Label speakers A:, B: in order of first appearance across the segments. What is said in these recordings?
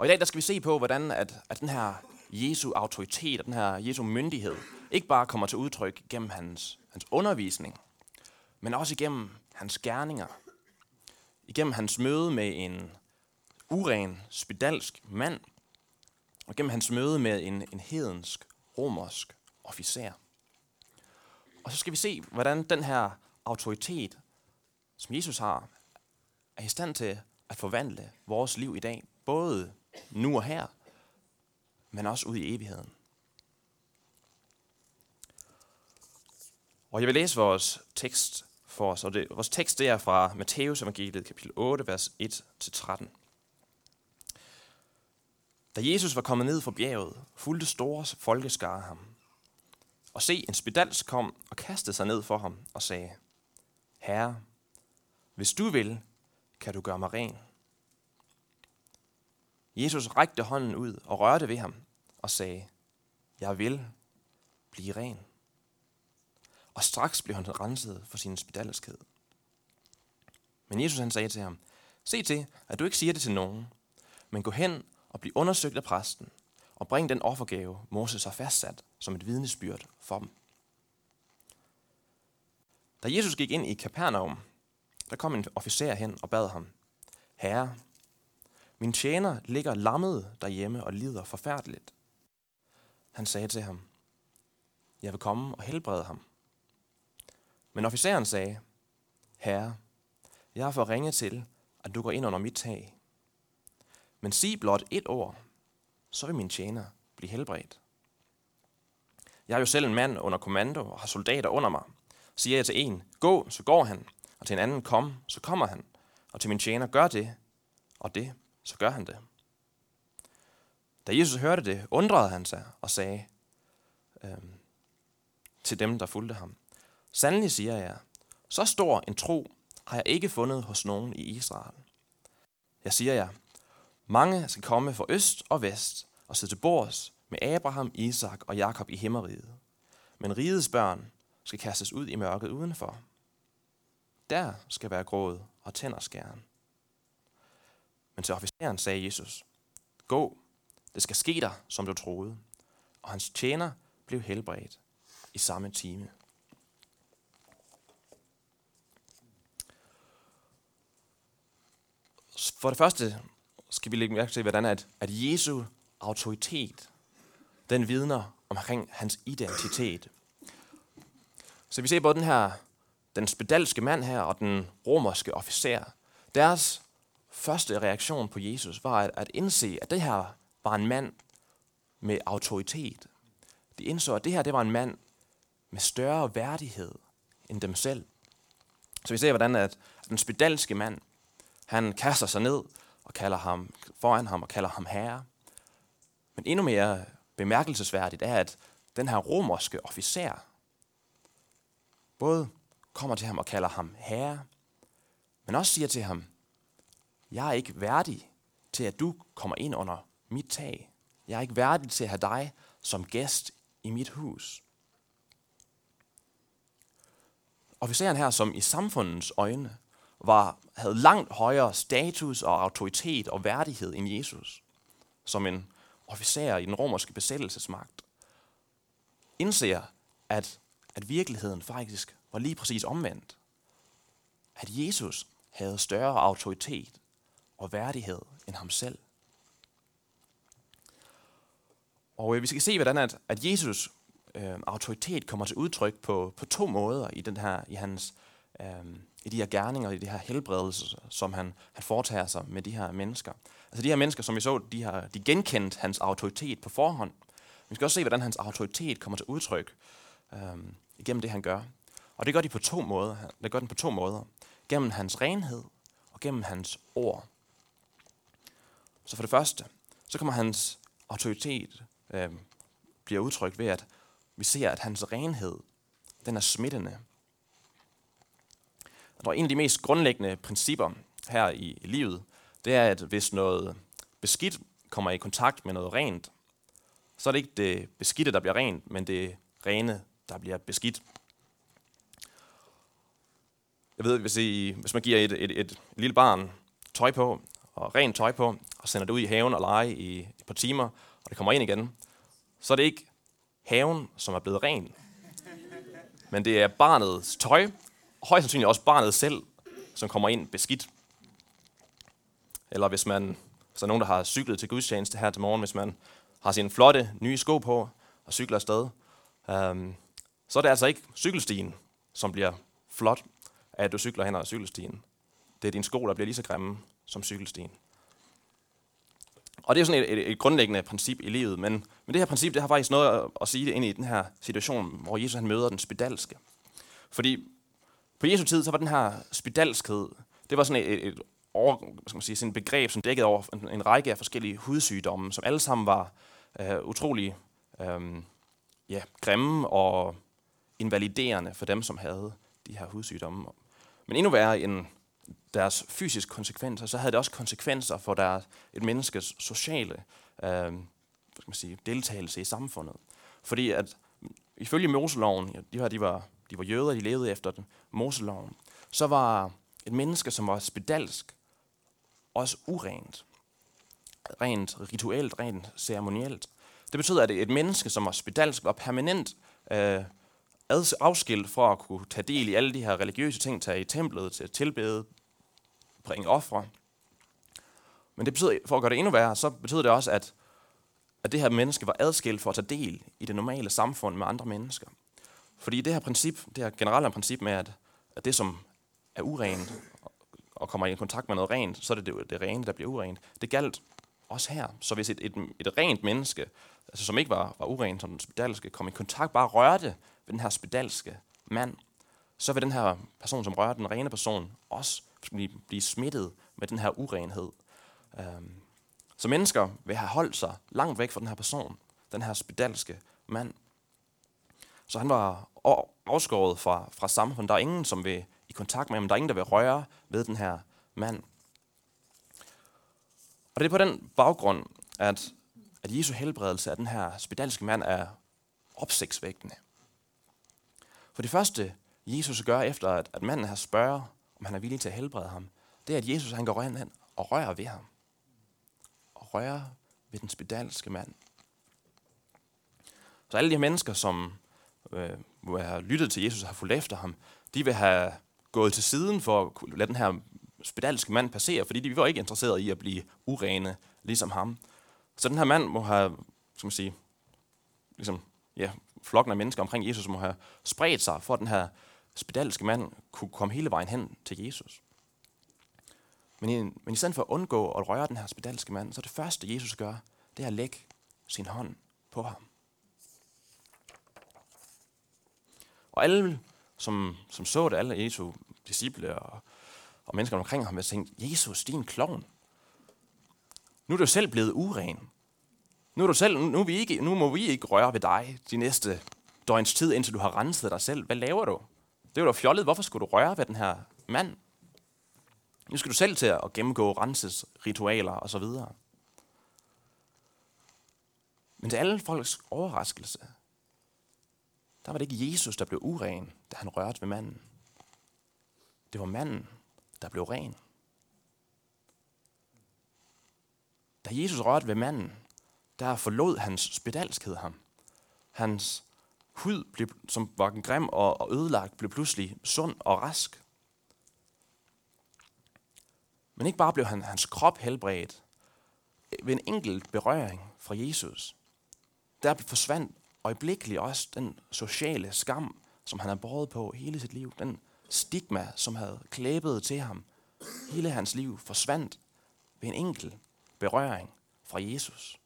A: Og i dag der skal vi se på, hvordan at, at den her Jesu autoritet og den her Jesu myndighed ikke bare kommer til udtryk gennem hans, hans undervisning, men også igennem hans gerninger. Igennem hans møde med en uren, spedalsk mand, og gennem hans møde med en, en hedensk, romersk officer. Og så skal vi se, hvordan den her autoritet, som Jesus har, er i stand til at forvandle vores liv i dag, både nu og her, men også ud i evigheden. Og jeg vil læse vores tekst for os, og det, vores tekst det er fra Matteus evangeliet kapitel 8, vers 1-13. Da Jesus var kommet ned fra bjerget, fulgte store folkeskare ham. Og se, en spedals kom og kastede sig ned for ham og sagde, Herre, hvis du vil, kan du gøre mig ren. Jesus rækte hånden ud og rørte ved ham og sagde, Jeg vil blive ren. Og straks blev han renset for sin spedalskhed. Men Jesus han sagde til ham, Se til, at du ikke siger det til nogen, men gå hen og bliv undersøgt af præsten, og bring den offergave, Moses har fastsat som et vidnesbyrd for dem. Da Jesus gik ind i Kapernaum, der kom en officer hen og bad ham, Herre, min tjener ligger lammet derhjemme og lider forfærdeligt. Han sagde til ham, jeg vil komme og helbrede ham. Men officeren sagde, Herre, jeg har for ringe til, at du går ind under mit tag. Men sig blot et ord, så vil min tjener blive helbredt. Jeg er jo selv en mand under kommando og har soldater under mig. Siger jeg til en, gå, så går han, og til en anden, kom, så kommer han, og til min tjener, gør det, og det, så gør han det. Da Jesus hørte det, undrede han sig og sagde øhm, til dem, der fulgte ham, Sandelig siger jeg, så stor en tro har jeg ikke fundet hos nogen i Israel. Jeg siger jer, mange skal komme fra øst og vest og sidde til bords med Abraham, Isak og Jakob i himmeriget. Men rigets børn skal kastes ud i mørket udenfor. Der skal være gråd og tænderskæren. Men til officeren sagde Jesus, Gå, det skal ske dig, som du troede. Og hans tjener blev helbredt i samme time. For det første skal vi lægge mærke til, hvordan at, at Jesu autoritet, den vidner omkring hans identitet. Så vi ser både den her, den spedalske mand her og den romerske officer. Deres første reaktion på Jesus var at, at indse, at det her var en mand med autoritet. De indså, at det her det var en mand med større værdighed end dem selv. Så vi ser, hvordan at den spedalske mand, han kaster sig ned og kalder ham foran ham og kalder ham herre. Men endnu mere bemærkelsesværdigt er, at den her romerske officer både kommer til ham og kalder ham herre, men også siger til ham, jeg er ikke værdig til, at du kommer ind under mit tag. Jeg er ikke værdig til at have dig som gæst i mit hus. Officeren her, som i samfundets øjne var, havde langt højere status og autoritet og værdighed end Jesus, som en officer i den romerske besættelsesmagt, indser, at, at virkeligheden faktisk var lige præcis omvendt. At Jesus havde større autoritet og værdighed end ham selv. Og øh, vi skal se, hvordan at, at Jesus øh, autoritet kommer til udtryk på, på to måder i, den her, i hans øh, i de her gerninger, i de her helbredelser, som han, han foretager sig med de her mennesker. Altså de her mennesker, som vi så, de har de genkendt hans autoritet på forhånd. Vi skal også se, hvordan hans autoritet kommer til udtryk øh, igennem det, han gør. Og det gør de på to måder. Det gør den på to måder. Gennem hans renhed og gennem hans ord. Så for det første, så kommer hans autoritet øh, bliver udtrykt ved, at vi ser, at hans renhed, den er smittende. Og en af de mest grundlæggende principper her i, i livet, det er, at hvis noget beskidt kommer i kontakt med noget rent, så er det ikke det beskidte, der bliver rent, men det rene, der bliver beskidt. Jeg ved, hvis, I, hvis man giver et, et, et lille barn tøj på, og rent tøj på, og sender det ud i haven og lege i et par timer, og det kommer ind igen, så er det ikke haven, som er blevet ren. Men det er barnets tøj, og højst sandsynligt også barnet selv, som kommer ind beskidt. Eller hvis man, så er nogen, der har cyklet til gudstjeneste her til morgen, hvis man har sine flotte nye sko på og cykler afsted, øhm, så er det altså ikke cykelstien, som bliver flot, at du cykler hen ad cykelstien. Det er dine sko, der bliver lige så grimme som cykelstien. Og det er sådan et, et, et grundlæggende princip i livet, men, men det her princip, det har faktisk noget at, at sige det ind i den her situation, hvor Jesus han møder den spedalske. Fordi på Jesu tid, så var den her spedalskhed, det var sådan et, et over, hvad skal man sige, sådan et begreb, som dækkede over en, en række af forskellige hudsygdomme, som alle sammen var øh, utrolig øh, ja, grimme og invaliderende for dem, som havde de her hudsygdomme. Men endnu værre end deres fysiske konsekvenser, så havde det også konsekvenser for deres, et menneskes sociale øh, hvad skal man sige, deltagelse i samfundet. Fordi at ifølge Moseloven, de her de var, de var jøder, de levede efter den, Moseloven, så var et menneske, som var spedalsk, også urent. Rent rituelt, rent ceremonielt. Det betyder, at et menneske, som var spedalsk, var permanent øh, afskilt fra at kunne tage del i alle de her religiøse ting, tage i templet til at tilbede, bringe ofre. Men det betyder, for at gøre det endnu værre, så betyder det også, at, at det her menneske var adskilt for at tage del i det normale samfund med andre mennesker. Fordi det her princip, det her generelle princip med, at, at det, som er urent, og kommer i kontakt med noget rent, så er det det, det rene, der bliver urent. Det galt også her. Så hvis et, et, et rent menneske, altså som ikke var, var urent, som den spedalske, kom i kontakt, bare rørte ved den her spedalske mand, så vil den her person, som rører den rene person, også blive, blive smittet med den her urenhed. Øhm, så mennesker vil have holdt sig langt væk fra den her person, den her spedalske mand. Så han var afskåret fra, fra samfundet. Der er ingen, som vil i kontakt med ham. Der er ingen, der vil røre ved den her mand. Og det er på den baggrund, at, at Jesu helbredelse af den her spedalske mand er opsigtsvægtende. For det første, Jesus gør efter, at, at manden her spørger, om han er villig til at helbrede ham, det er, at Jesus han går hen og rører ved ham. Og rører ved den spedalske mand. Så alle de her mennesker, som øh, har lyttet til Jesus og har fulgt efter ham, de vil have gået til siden for at lade den her spedalske mand passere, fordi de var ikke interesserede i at blive urene, ligesom ham. Så den her mand må have, skal man sige, ligesom, ja, flokken af mennesker omkring Jesus må have spredt sig, for at den her spedalske mand kunne komme hele vejen hen til Jesus. Men i, men i stedet for at undgå at røre den her spedalske mand, så det første, Jesus gør, det er at lægge sin hånd på ham. Og alle, som, som så det, alle Jesu disciple og, og mennesker omkring ham, har tænkt, Jesus, din klovn. Nu er du selv blevet uren. Nu, er du selv, nu, vi ikke, nu må vi ikke røre ved dig de næste døgns tid, indtil du har renset dig selv. Hvad laver du? Det er jo da fjollet. Hvorfor skulle du røre ved den her mand? Nu skal du selv til at gennemgå renses ritualer og så videre. Men til alle folks overraskelse, der var det ikke Jesus, der blev uren, da han rørte ved manden. Det var manden, der blev ren. Da Jesus rørte ved manden, der forlod hans spedalskhed ham. Hans hud, blev, som var grim og ødelagt, blev pludselig sund og rask. Men ikke bare blev han, hans krop helbredt ved en enkelt berøring fra Jesus. Der forsvandt øjeblikkeligt også den sociale skam, som han har båret på hele sit liv. Den stigma, som havde klæbet til ham. Hele hans liv forsvandt ved en enkelt berøring fra Jesus.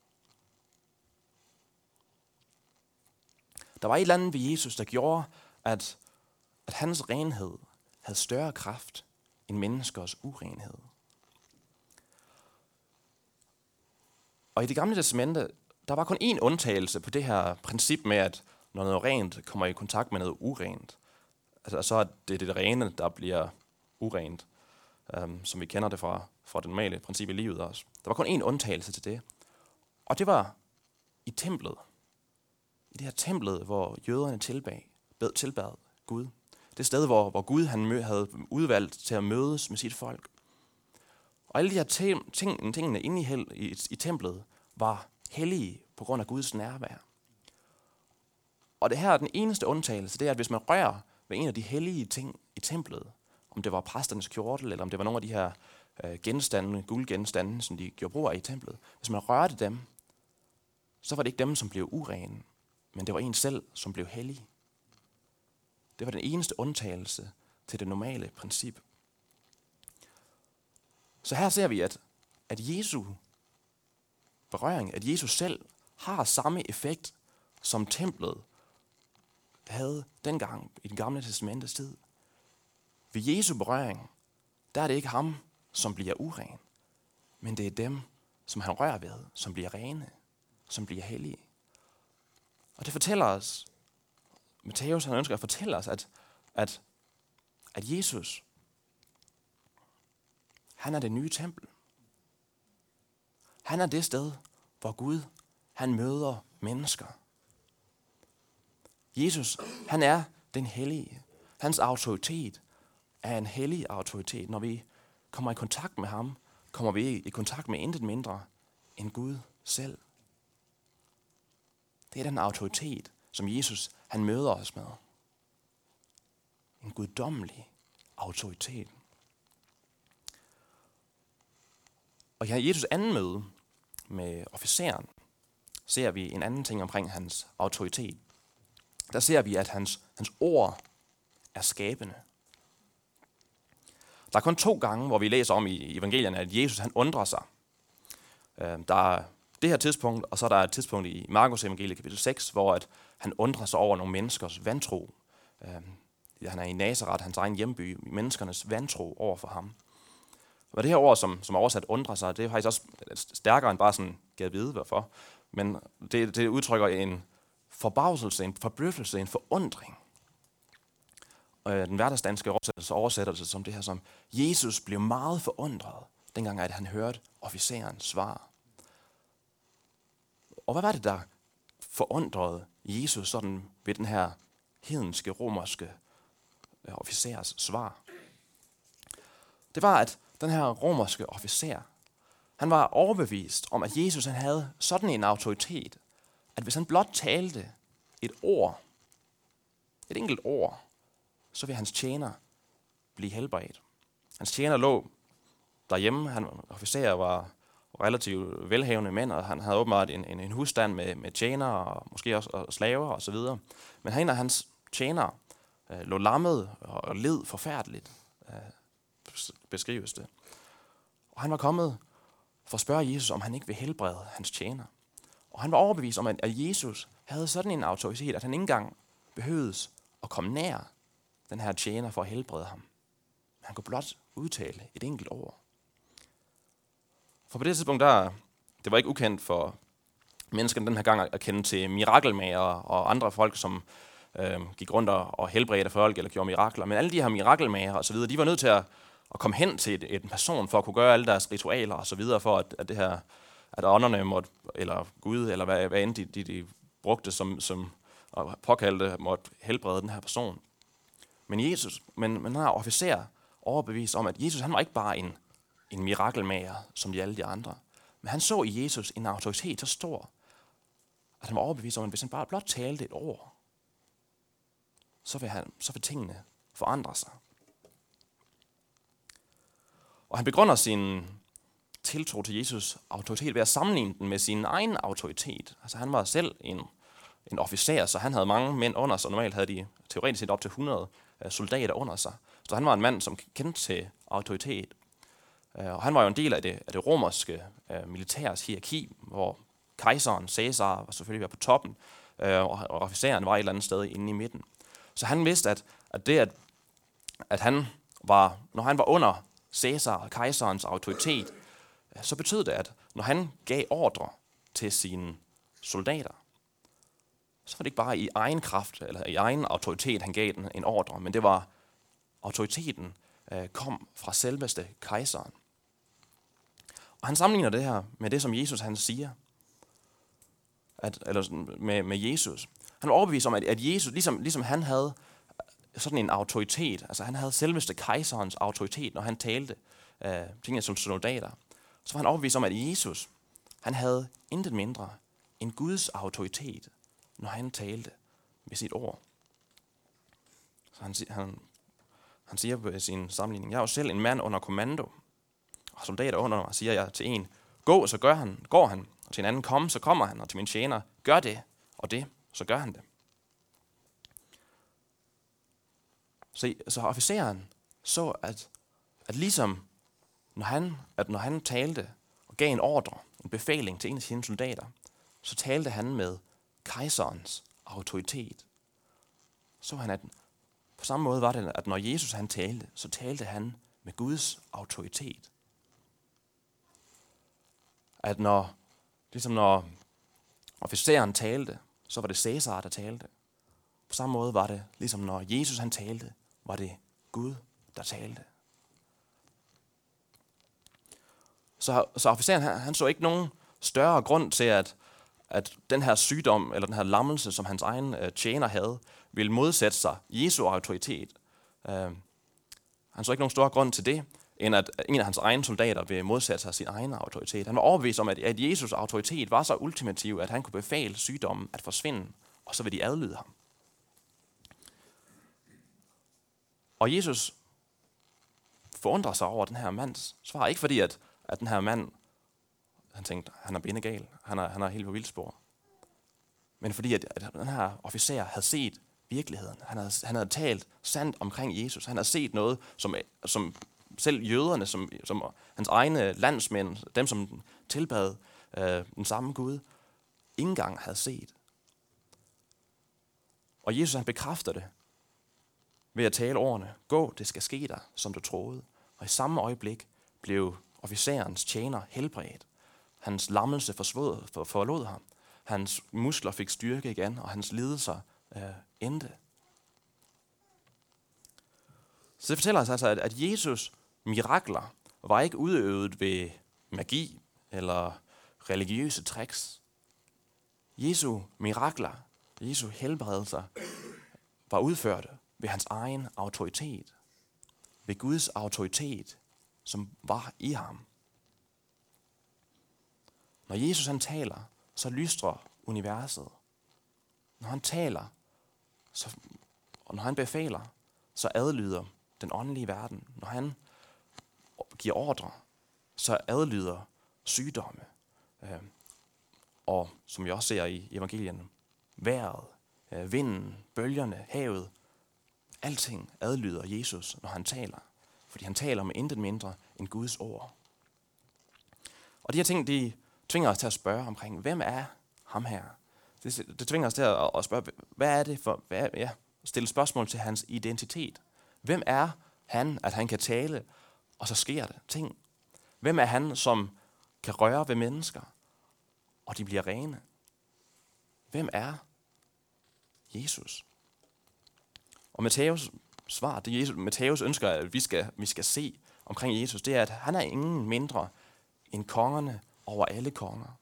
A: Der var et eller andet ved Jesus, der gjorde, at, at hans renhed havde større kraft end menneskers urenhed. Og i det gamle testamente, der var kun én undtagelse på det her princip med, at når noget rent kommer i kontakt med noget urent, altså, så er det det rene, der bliver urent, um, som vi kender det fra, fra det normale princip i livet også. Der var kun én undtagelse til det, og det var i templet det her templet, hvor jøderne tilbad, tilbad Gud. Det sted, hvor, hvor Gud han havde udvalgt til at mødes med sit folk. Og alle de her ting, ting, tingene inde i, i, i templet var hellige på grund af Guds nærvær. Og det her er den eneste undtagelse, det er, at hvis man rører ved en af de hellige ting i templet, om det var præsternes kjortel, eller om det var nogle af de her øh, genstande, guldgenstande, som de gjorde brug af i templet. Hvis man rørte dem, så var det ikke dem, som blev urene, men det var en selv, som blev hellig. Det var den eneste undtagelse til det normale princip. Så her ser vi, at, at Jesu berøring, at Jesus selv har samme effekt, som templet havde dengang i den gamle testamentets tid. Ved Jesu berøring, der er det ikke ham, som bliver uren, men det er dem, som han rører ved, som bliver rene, som bliver hellige. Og det fortæller os, Matthæus han ønsker at fortælle os, at, at, at Jesus, han er det nye tempel. Han er det sted, hvor Gud, han møder mennesker. Jesus, han er den hellige. Hans autoritet er en hellig autoritet. Når vi kommer i kontakt med ham, kommer vi i kontakt med intet mindre end Gud selv. Det er den autoritet, som Jesus han møder os med. En guddommelig autoritet. Og i Jesus anden møde med officeren, ser vi en anden ting omkring hans autoritet. Der ser vi, at hans, hans ord er skabende. Der er kun to gange, hvor vi læser om i evangelierne, at Jesus han undrer sig. Øhm, der er det her tidspunkt, og så er der et tidspunkt i Markus evangeliet kapitel 6, hvor at han undrer sig over nogle menneskers vantro. Øh, han er i Nazareth, hans egen hjemby, menneskernes vantro over for ham. Og det her ord, som, som oversat undrer sig, det er faktisk også stærkere end bare sådan, gav vide hvorfor. Men det, det udtrykker en forbavselse, en forbløffelse, en forundring. Og øh, den hverdagsdanske oversættelse oversætter det som det her som, Jesus blev meget forundret, dengang at han hørte officerens svar. Og hvad var det, der forundrede Jesus sådan ved den her hedenske, romerske øh, officers svar? Det var, at den her romerske officer, han var overbevist om, at Jesus han havde sådan en autoritet, at hvis han blot talte et ord, et enkelt ord, så ville hans tjener blive helbredt. Hans tjener lå derhjemme. Han officer var relativt velhavende mænd, og han havde åbenbart en, en, en husstand med, med tjenere og måske også og slaver og så videre. Men han og hans tjenere øh, lå lammet og led forfærdeligt, øh, beskrives det. Og han var kommet for at spørge Jesus, om han ikke vil helbrede hans tjener. Og han var overbevist om, at Jesus havde sådan en autoritet, at han ikke engang behøvedes at komme nær den her tjener for at helbrede ham. Men han kunne blot udtale et enkelt ord. For på det tidspunkt, der, det var ikke ukendt for menneskene den her gang at kende til mirakelmager og andre folk, som øh, gik rundt og, og helbredte folk eller gjorde mirakler. Men alle de her mirakelmager og så videre, de var nødt til at, at komme hen til et, et person for at kunne gøre alle deres ritualer og så videre, for at, at det her, at ånderne måtte, eller Gud, eller hvad, hvad end de, de, de brugte som, som og påkaldte, måtte helbrede den her person. Men Jesus, men, men har officer overbevist om, at Jesus han var ikke bare en, en mirakelmager, som de alle de andre. Men han så i Jesus en autoritet så stor, at han var overbevist om, at hvis han bare blot talte et ord, så vil, han, så vil tingene forandre sig. Og han begrunder sin tiltro til Jesus autoritet ved at sammenligne den med sin egen autoritet. Altså han var selv en, en officer, så han havde mange mænd under sig. Normalt havde de teoretisk set op til 100 øh, soldater under sig. Så han var en mand, som kendte til autoritet. Øh, og han var jo en del af det, af det romerske øh, militærs hierarki, hvor kejseren, Caesar, var selvfølgelig var på toppen, øh, og officeren var et eller andet sted inde i midten. Så han vidste, at, at det, at, at han var, når han var under Caesar, kejserens autoritet, øh, så betød det, at når han gav ordre til sine soldater, så var det ikke bare i egen kraft, eller i egen autoritet, han gav den en ordre, men det var autoriteten øh, kom fra selveste kejseren. Og han sammenligner det her med det, som Jesus han siger, at, eller med, med Jesus. Han var overbevist om, at, at Jesus, ligesom, ligesom han havde sådan en autoritet, altså han havde selveste kejserens autoritet, når han talte øh, tingene som soldater, så var han overbevist om, at Jesus, han havde intet mindre end Guds autoritet, når han talte med sit ord. Så han, han, han siger på sin sammenligning, jeg er jo selv en mand under kommando, og soldater under mig, siger jeg til en, gå, så gør han, går han, og til en anden, kom, så kommer han, og til min tjener, gør det, og det, så gør han det. Så, så officeren så, at, at ligesom når han, at når han talte og gav en ordre, en befaling til en af sine soldater, så talte han med kejserens autoritet. Så han, at på samme måde var det, at når Jesus han talte, så talte han med Guds autoritet. At når, ligesom når officeren talte, så var det Cæsar, der talte. På samme måde var det, ligesom når Jesus han talte, var det Gud, der talte. Så, så officeren han, han så ikke nogen større grund til, at, at den her sygdom, eller den her lammelse, som hans egen øh, tjener havde, ville modsætte sig Jesu autoritet. Øh, han så ikke nogen større grund til det, end at en af hans egne soldater vil modsætte sig sin egen autoritet. Han var overbevist om, at, at Jesus autoritet var så ultimativ, at han kunne befale sygdommen at forsvinde, og så vil de adlyde ham. Og Jesus forundrer sig over den her mands svar. Ikke fordi, at, at den her mand, han tænkte, han er bindegal, han er, han er helt på vildspor. Men fordi, at, at den her officer havde set virkeligheden. Han havde, han havde talt sandt omkring Jesus. Han havde set noget, som, som selv jøderne, som, som hans egne landsmænd, dem som tilbad øh, den samme Gud, ikke engang havde set. Og Jesus han bekræfter det ved at tale ordene. Gå, det skal ske dig, som du troede. Og i samme øjeblik blev officerens tjener helbredt. Hans lammelse forsvod, for, forlod ham. Hans muskler fik styrke igen, og hans lidelser øh, endte. Så det fortæller os altså, at, at Jesus mirakler var ikke udøvet ved magi eller religiøse tricks. Jesu mirakler, Jesu helbredelser, var udført ved hans egen autoritet. Ved Guds autoritet, som var i ham. Når Jesus han taler, så lystrer universet. Når han taler, så, og når han befaler, så adlyder den åndelige verden. Når han giver ordre, så adlyder sygdomme. Øh, og som vi også ser i evangelierne, vejret, øh, vinden, bølgerne, havet, alting adlyder Jesus, når han taler. Fordi han taler med intet mindre end Guds ord. Og de her ting, de tvinger os til at spørge omkring, hvem er ham her? Det, det tvinger os til at, at spørge, hvad er det for, hvad, ja, stille spørgsmål til hans identitet. Hvem er han, at han kan tale, og så sker det ting? Hvem er han, som kan røre ved mennesker, og de bliver rene? Hvem er Jesus? Og Matthæus svar, det Jesus, Matthæus ønsker, at vi skal, vi skal se omkring Jesus, det er, at han er ingen mindre end kongerne over alle konger.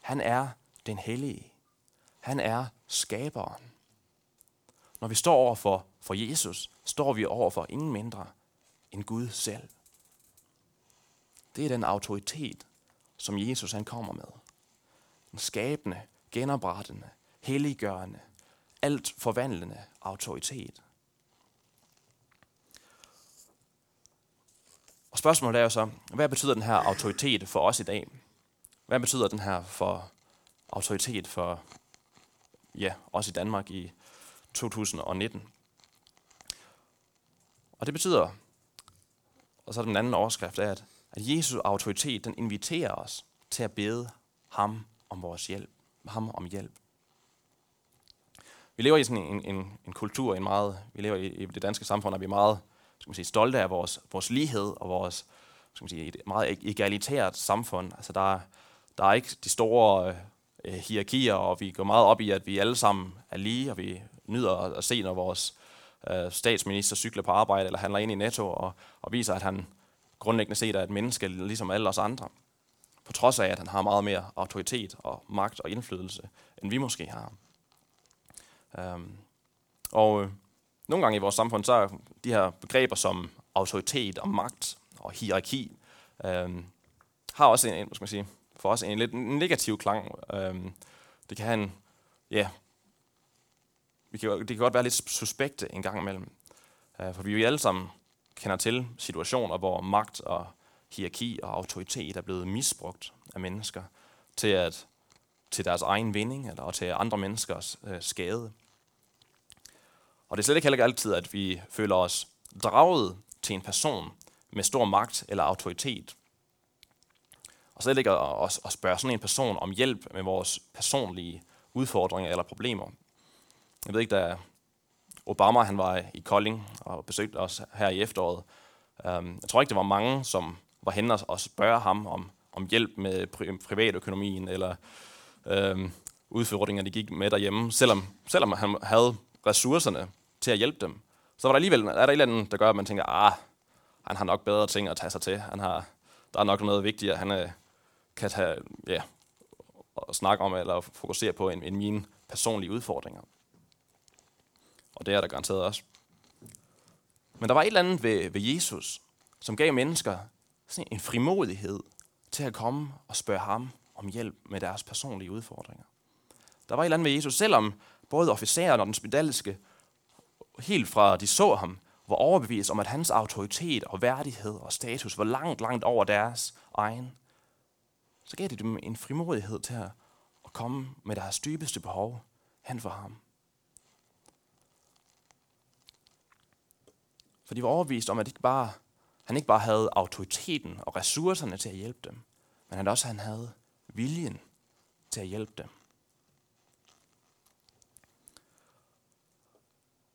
A: Han er den hellige. Han er skaberen. Når vi står over for, for Jesus, står vi over for ingen mindre end Gud selv. Det er den autoritet, som Jesus han kommer med. Den skabende, genoprettende, helliggørende, alt forvandlende autoritet. Og spørgsmålet er jo så, hvad betyder den her autoritet for os i dag? Hvad betyder den her for autoritet for ja, os i Danmark i 2019? Og det betyder, og så er den anden overskrift, er, at, at Jesu autoritet, den inviterer os til at bede ham om vores hjælp. Ham om hjælp. Vi lever i sådan en, en, en kultur, en meget, vi lever i, i det danske samfund, og vi er meget skal man sige, stolte af vores, vores lighed og vores skal man sige, et meget e-, egalitært samfund. Altså der, der er ikke de store øh, øh, hierarkier, og vi går meget op i, at vi alle sammen er lige, og vi nyder at se, når vores øh, statsminister cykler på arbejde eller handler ind i Netto og, og viser, at han grundlæggende set er et menneske, ligesom alle os andre. På trods af, at han har meget mere autoritet og magt og indflydelse, end vi måske har. Øhm, og øh, nogle gange i vores samfund, så er de her begreber som autoritet og magt og hierarki, øhm, har også en, en, skal man sige, for os en lidt negativ klang. Øhm, det kan have en, ja, vi kan, det kan godt være lidt suspekte en gang imellem. Øh, for vi alle sammen kender til situationer, hvor magt og hierarki og autoritet er blevet misbrugt af mennesker til, at, til deres egen vinding eller til andre menneskers øh, skade. Og det er slet ikke heller altid, at vi føler os draget til en person med stor magt eller autoritet. Og slet ikke at, at spørge sådan en person om hjælp med vores personlige udfordringer eller problemer. Jeg ved ikke, da Obama han var i Kolding og besøgte os her i efteråret. Um, jeg tror ikke, det var mange, som var henne og spørge ham om, om hjælp med pri- privatøkonomien eller øhm, udfordringer, de gik med derhjemme, selvom, selvom han havde ressourcerne til at hjælpe dem. Så var der alligevel er der et eller andet, der gør, at man tænker, ah, han har nok bedre ting at tage sig til. Han har, der er nok noget vigtigere, han øh, kan tage, ja, og snakke om eller fokusere på end, end mine personlige udfordringer. Og det er der garanteret også. Men der var et eller andet ved, ved Jesus, som gav mennesker sådan en frimodighed til at komme og spørge ham om hjælp med deres personlige udfordringer. Der var et eller andet ved Jesus, selvom både officeren og den spedalske, helt fra de så ham, var overbevist om, at hans autoritet og værdighed og status var langt, langt over deres egen, så gav det dem en frimodighed til at komme med deres dybeste behov hen for ham. For de var overbevist om, at ikke bare, han ikke bare havde autoriteten og ressourcerne til at hjælpe dem, men at også han havde viljen til at hjælpe dem.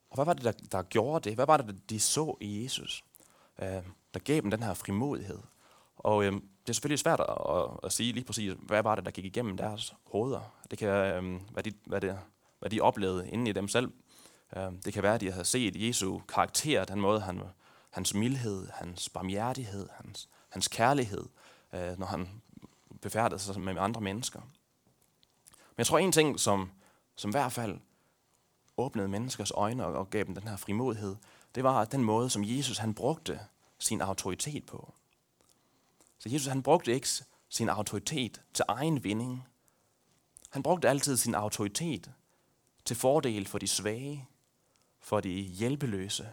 A: Og hvad var det, der, der gjorde det? Hvad var det, de så i Jesus, øh, der gav dem den her frimodighed? Og øh, det er selvfølgelig svært at, at, at sige lige præcis, hvad var det, der gik igennem deres hoveder. Det kan være, øh, hvad, de, hvad, det, hvad de oplevede inde i dem selv. Øhm, det kan være, at de har set Jesu karakter, den måde, han, hans mildhed, hans barmhjertighed, hans, hans kærlighed, øh, når han befærdede sig med andre mennesker. Men jeg tror, en ting, som, som i hvert fald åbnede menneskers øjne og gav dem den her frimodighed, det var den måde, som Jesus han brugte sin autoritet på. Så Jesus han brugte ikke sin autoritet til egen vinding. Han brugte altid sin autoritet til fordel for de svage, for de hjælpeløse,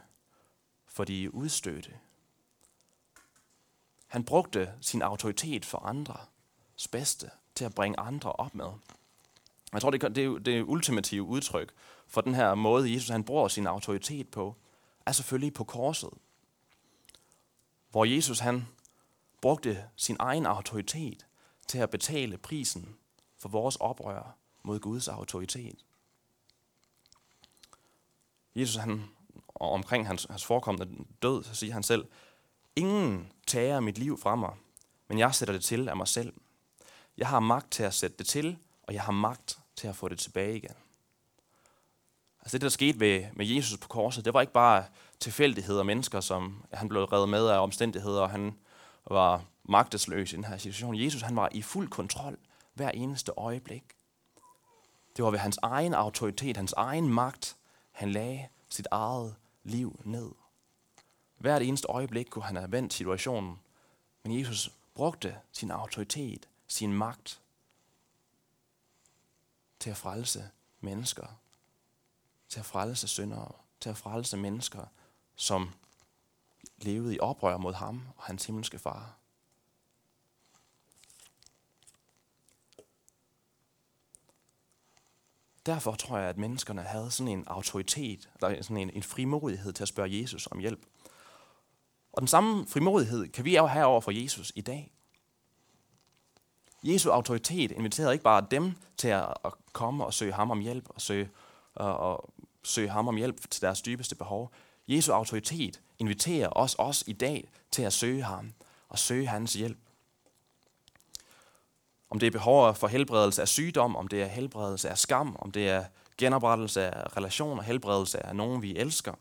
A: for de udstødte. Han brugte sin autoritet for andres bedste til at bringe andre op med. Jeg tror, det er det, det ultimative udtryk for den her måde, Jesus han bruger sin autoritet på, er selvfølgelig på korset. Hvor Jesus han brugte sin egen autoritet til at betale prisen for vores oprør mod Guds autoritet. Jesus, han, og omkring hans, hans forekommende død, så siger han selv, Ingen tager mit liv fra mig, men jeg sætter det til af mig selv. Jeg har magt til at sætte det til, og jeg har magt til at få det tilbage igen. Altså det, der skete ved, med Jesus på korset, det var ikke bare tilfældigheder og mennesker, som han blev reddet med af omstændigheder, og han var magtesløs i den her situation. Jesus han var i fuld kontrol hver eneste øjeblik. Det var ved hans egen autoritet, hans egen magt, han lagde sit eget liv ned. Hvert eneste øjeblik kunne han have vendt situationen, men Jesus brugte sin autoritet, sin magt til at frelse mennesker, til at frelse syndere, til at frelse mennesker, som levede i oprør mod ham og hans himmelske far. Derfor tror jeg, at menneskerne havde sådan en autoritet, eller sådan en, en frimodighed til at spørge Jesus om hjælp. Og den samme frimodighed kan vi jo have over for Jesus i dag. Jesu autoritet inviterede ikke bare dem til at komme og søge ham om hjælp, og søge, og, og søge ham om hjælp til deres dybeste behov. Jesu autoritet inviterer os også i dag til at søge ham og søge hans hjælp. Om det er behov for helbredelse af sygdom, om det er helbredelse af skam, om det er genoprettelse af relationer, helbredelse af nogen, vi elsker.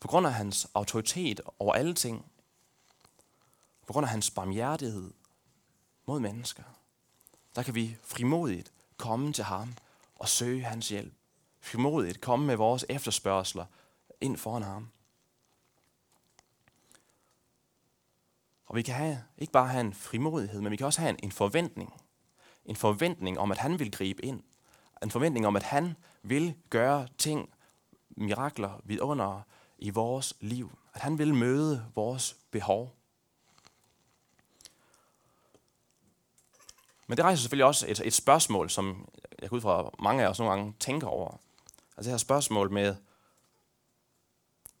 A: På grund af hans autoritet over alle ting, på grund af hans barmhjertighed mod mennesker, der kan vi frimodigt komme til ham og søge hans hjælp. Frimodigt komme med vores efterspørgsler ind foran ham. Og vi kan have, ikke bare have en frimodighed, men vi kan også have en, en forventning. En forventning om, at han vil gribe ind. En forventning om, at han vil gøre ting, mirakler, vidunder i vores liv. At han vil møde vores behov. Men det rejser selvfølgelig også et, et spørgsmål, som jeg går ud fra mange af os nogle gange tænker over. Altså det her spørgsmål med,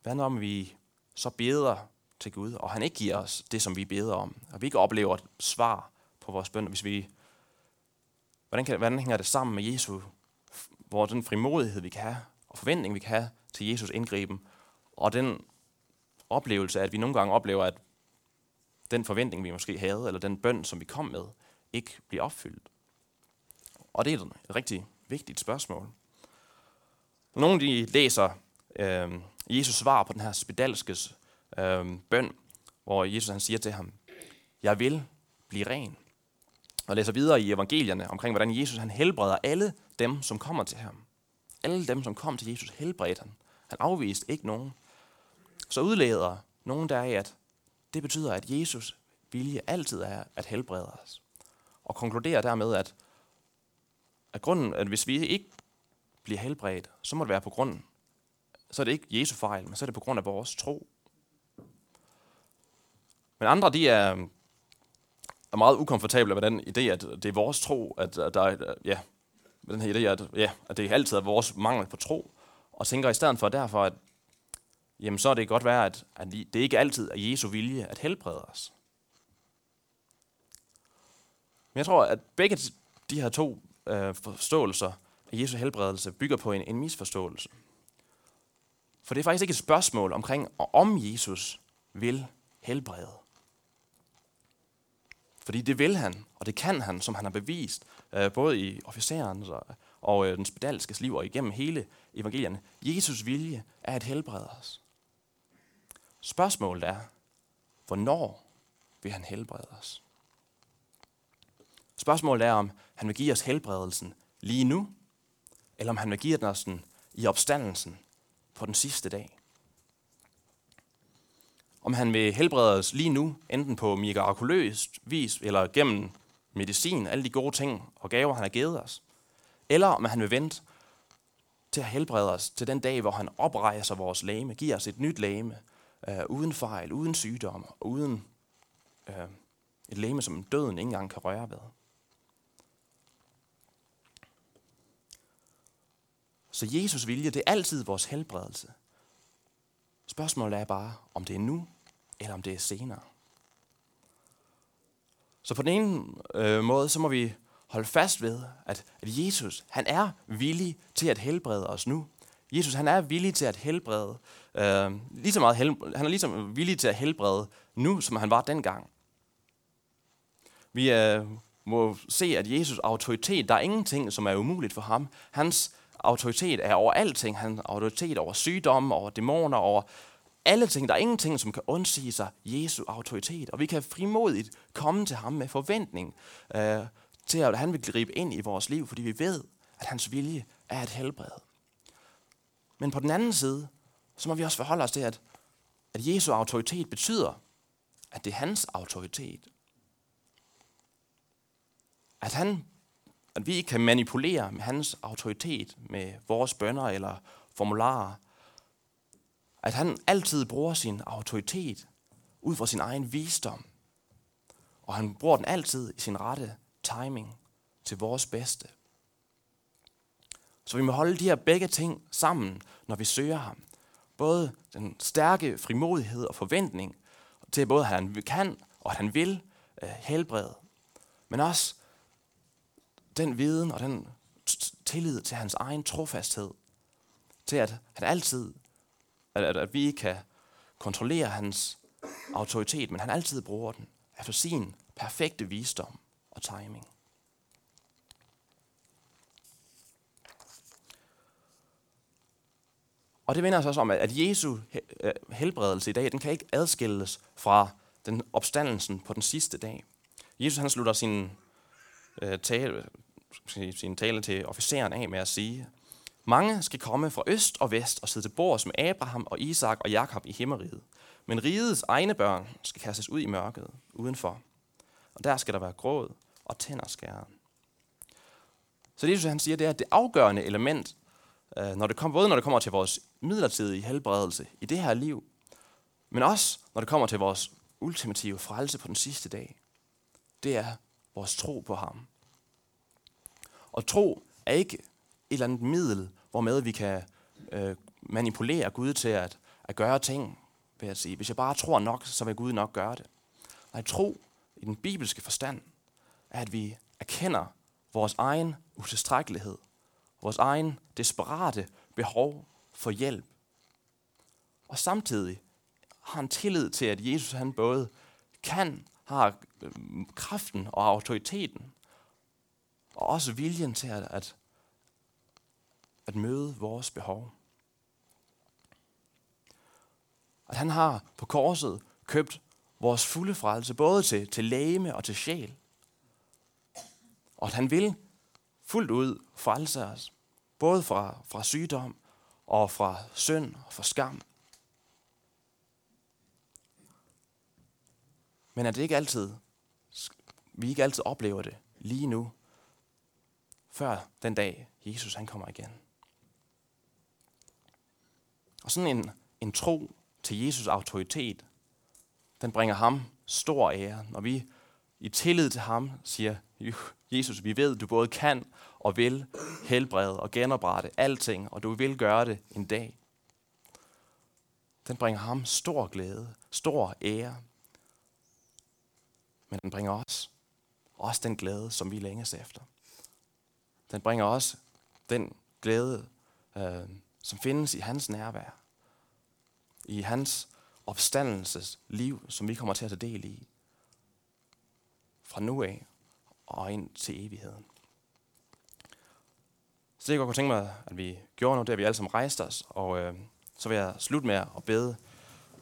A: hvad når vi så beder til Gud, og han ikke giver os det, som vi beder om, og vi ikke oplever et svar på vores bøn, hvis vi, hvordan, kan, hvordan hænger det sammen med Jesu, hvor den frimodighed, vi kan have, og forventning, vi kan have til Jesus indgriben, og den oplevelse, at vi nogle gange oplever, at den forventning, vi måske havde, eller den bøn, som vi kom med, ikke bliver opfyldt. Og det er et rigtig vigtigt spørgsmål. Nogle de læser øh, Jesus svar på den her spedalskes øh, bøn, hvor Jesus han siger til ham, jeg vil blive ren. Og læser videre i evangelierne omkring, hvordan Jesus han helbreder alle dem, som kommer til ham. Alle dem, som kom til Jesus, helbredte han. Han afviste ikke nogen. Så udleder nogen der af, at det betyder, at Jesus vilje altid er at helbrede os. Og konkluderer dermed, at, at grunden, at hvis vi ikke bliver helbredt, så må det være på grunden. så er det ikke Jesu fejl, men så er det på grund af vores tro. Men andre, de er, er meget ukomfortable med den idé, at det er vores tro, at der er, øh, ja, med den her idé, at, ja, at det altid er vores mangel på tro, og tænker i stedet for derfor, at jamen, så er det godt være, at, at det ikke altid er Jesu vilje at helbrede os. Men jeg tror, at begge de her to øh, forståelser af Jesu helbredelse bygger på en, en misforståelse. For det er faktisk ikke et spørgsmål omkring, om Jesus vil helbrede. Fordi det vil han, og det kan han, som han har bevist, øh, både i officerens og, og øh, den spedalske liv og igennem hele evangelierne. Jesus vilje er at helbrede os. Spørgsmålet er, hvornår vil han helbrede os? Spørgsmålet er, om han vil give os helbredelsen lige nu, eller om han vil give den os den i opstandelsen på den sidste dag. Om han vil helbrede os lige nu, enten på mirakuløst vis, eller gennem medicin, alle de gode ting og gaver, han har givet os. Eller om han vil vente til at helbrede os til den dag, hvor han oprejser vores læme, giver os et nyt læme, øh, uden fejl, uden sygdom, og uden øh, et læme, som døden ikke engang kan røre ved. Så Jesus vilje, det er altid vores helbredelse. Spørgsmålet er bare, om det er nu, eller om det er senere. Så på den ene øh, måde, så må vi holde fast ved, at, at Jesus, han er villig til at helbrede os nu. Jesus, han er villig til at helbrede, øh, lige så meget hel, han er ligesom villig til at helbrede nu, som han var dengang. Vi øh, må se, at Jesus autoritet, der er ingenting, som er umuligt for ham. Hans autoritet er over alting. Han autoritet over sygdomme, over dæmoner, over alle ting. Der er ingenting, som kan undsige sig Jesu autoritet. Og vi kan frimodigt komme til ham med forventning øh, til, at han vil gribe ind i vores liv, fordi vi ved, at hans vilje er at helbrede. Men på den anden side, så må vi også forholde os til, at, at Jesu autoritet betyder, at det er hans autoritet. At han at vi ikke kan manipulere med hans autoritet, med vores bønder eller formularer. At han altid bruger sin autoritet ud fra sin egen visdom. Og han bruger den altid i sin rette timing til vores bedste. Så vi må holde de her begge ting sammen, når vi søger ham. Både den stærke frimodighed og forventning til både, at han kan og at han vil øh, helbrede, men også den viden og den tillid til hans egen trofasthed, til at han altid, at, at vi ikke kan kontrollere hans autoritet, men han altid bruger den efter sin perfekte visdom og timing. Og det vender sig også om, at Jesu øh, helbredelse i dag, den kan ikke adskilles fra den opstandelsen på den sidste dag. Jesus han slutter sin øh, tale, sin tale til officeren af med at sige, mange skal komme fra øst og vest og sidde til bords med Abraham og Isak og Jakob i himmeriget. Men rigets egne børn skal kastes ud i mørket udenfor. Og der skal der være gråd og tænderskæren. Så det, han siger, det er, at det afgørende element, øh, når det kommer, både når det kommer til vores midlertidige helbredelse i det her liv, men også når det kommer til vores ultimative frelse på den sidste dag, det er vores tro på ham. Og tro er ikke eller andet middel, hvormed vi kan øh, manipulere Gud til at, at gøre ting, vil jeg sige. Hvis jeg bare tror nok, så vil Gud nok gøre det. Nej, tro i den bibelske forstand er, at vi erkender vores egen utilstrækkelighed, vores egen desperate behov for hjælp. Og samtidig har en tillid til, at Jesus han både kan, har øh, kraften og autoriteten, og også viljen til at, at, at møde vores behov. At han har på korset købt vores fulde frelse, både til, til lægeme og til sjæl. Og at han vil fuldt ud frelse os, både fra, fra sygdom og fra synd og fra skam. Men at det ikke altid, vi ikke altid oplever det lige nu, før den dag Jesus han kommer igen. Og sådan en, en tro til Jesus autoritet, den bringer ham stor ære, når vi i tillid til ham siger, Jesus, vi ved, du både kan og vil helbrede og genoprette alting, og du vil gøre det en dag. Den bringer ham stor glæde, stor ære. Men den bringer os også den glæde, som vi længes efter. Den bringer også den glæde, øh, som findes i hans nærvær. I hans opstandelses liv, som vi kommer til at tage del i. Fra nu af og ind til evigheden. Så det jeg godt kunne tænke mig, at vi gjorde nu, det er, at vi alle sammen rejste os, og øh, så vil jeg slutte med at bede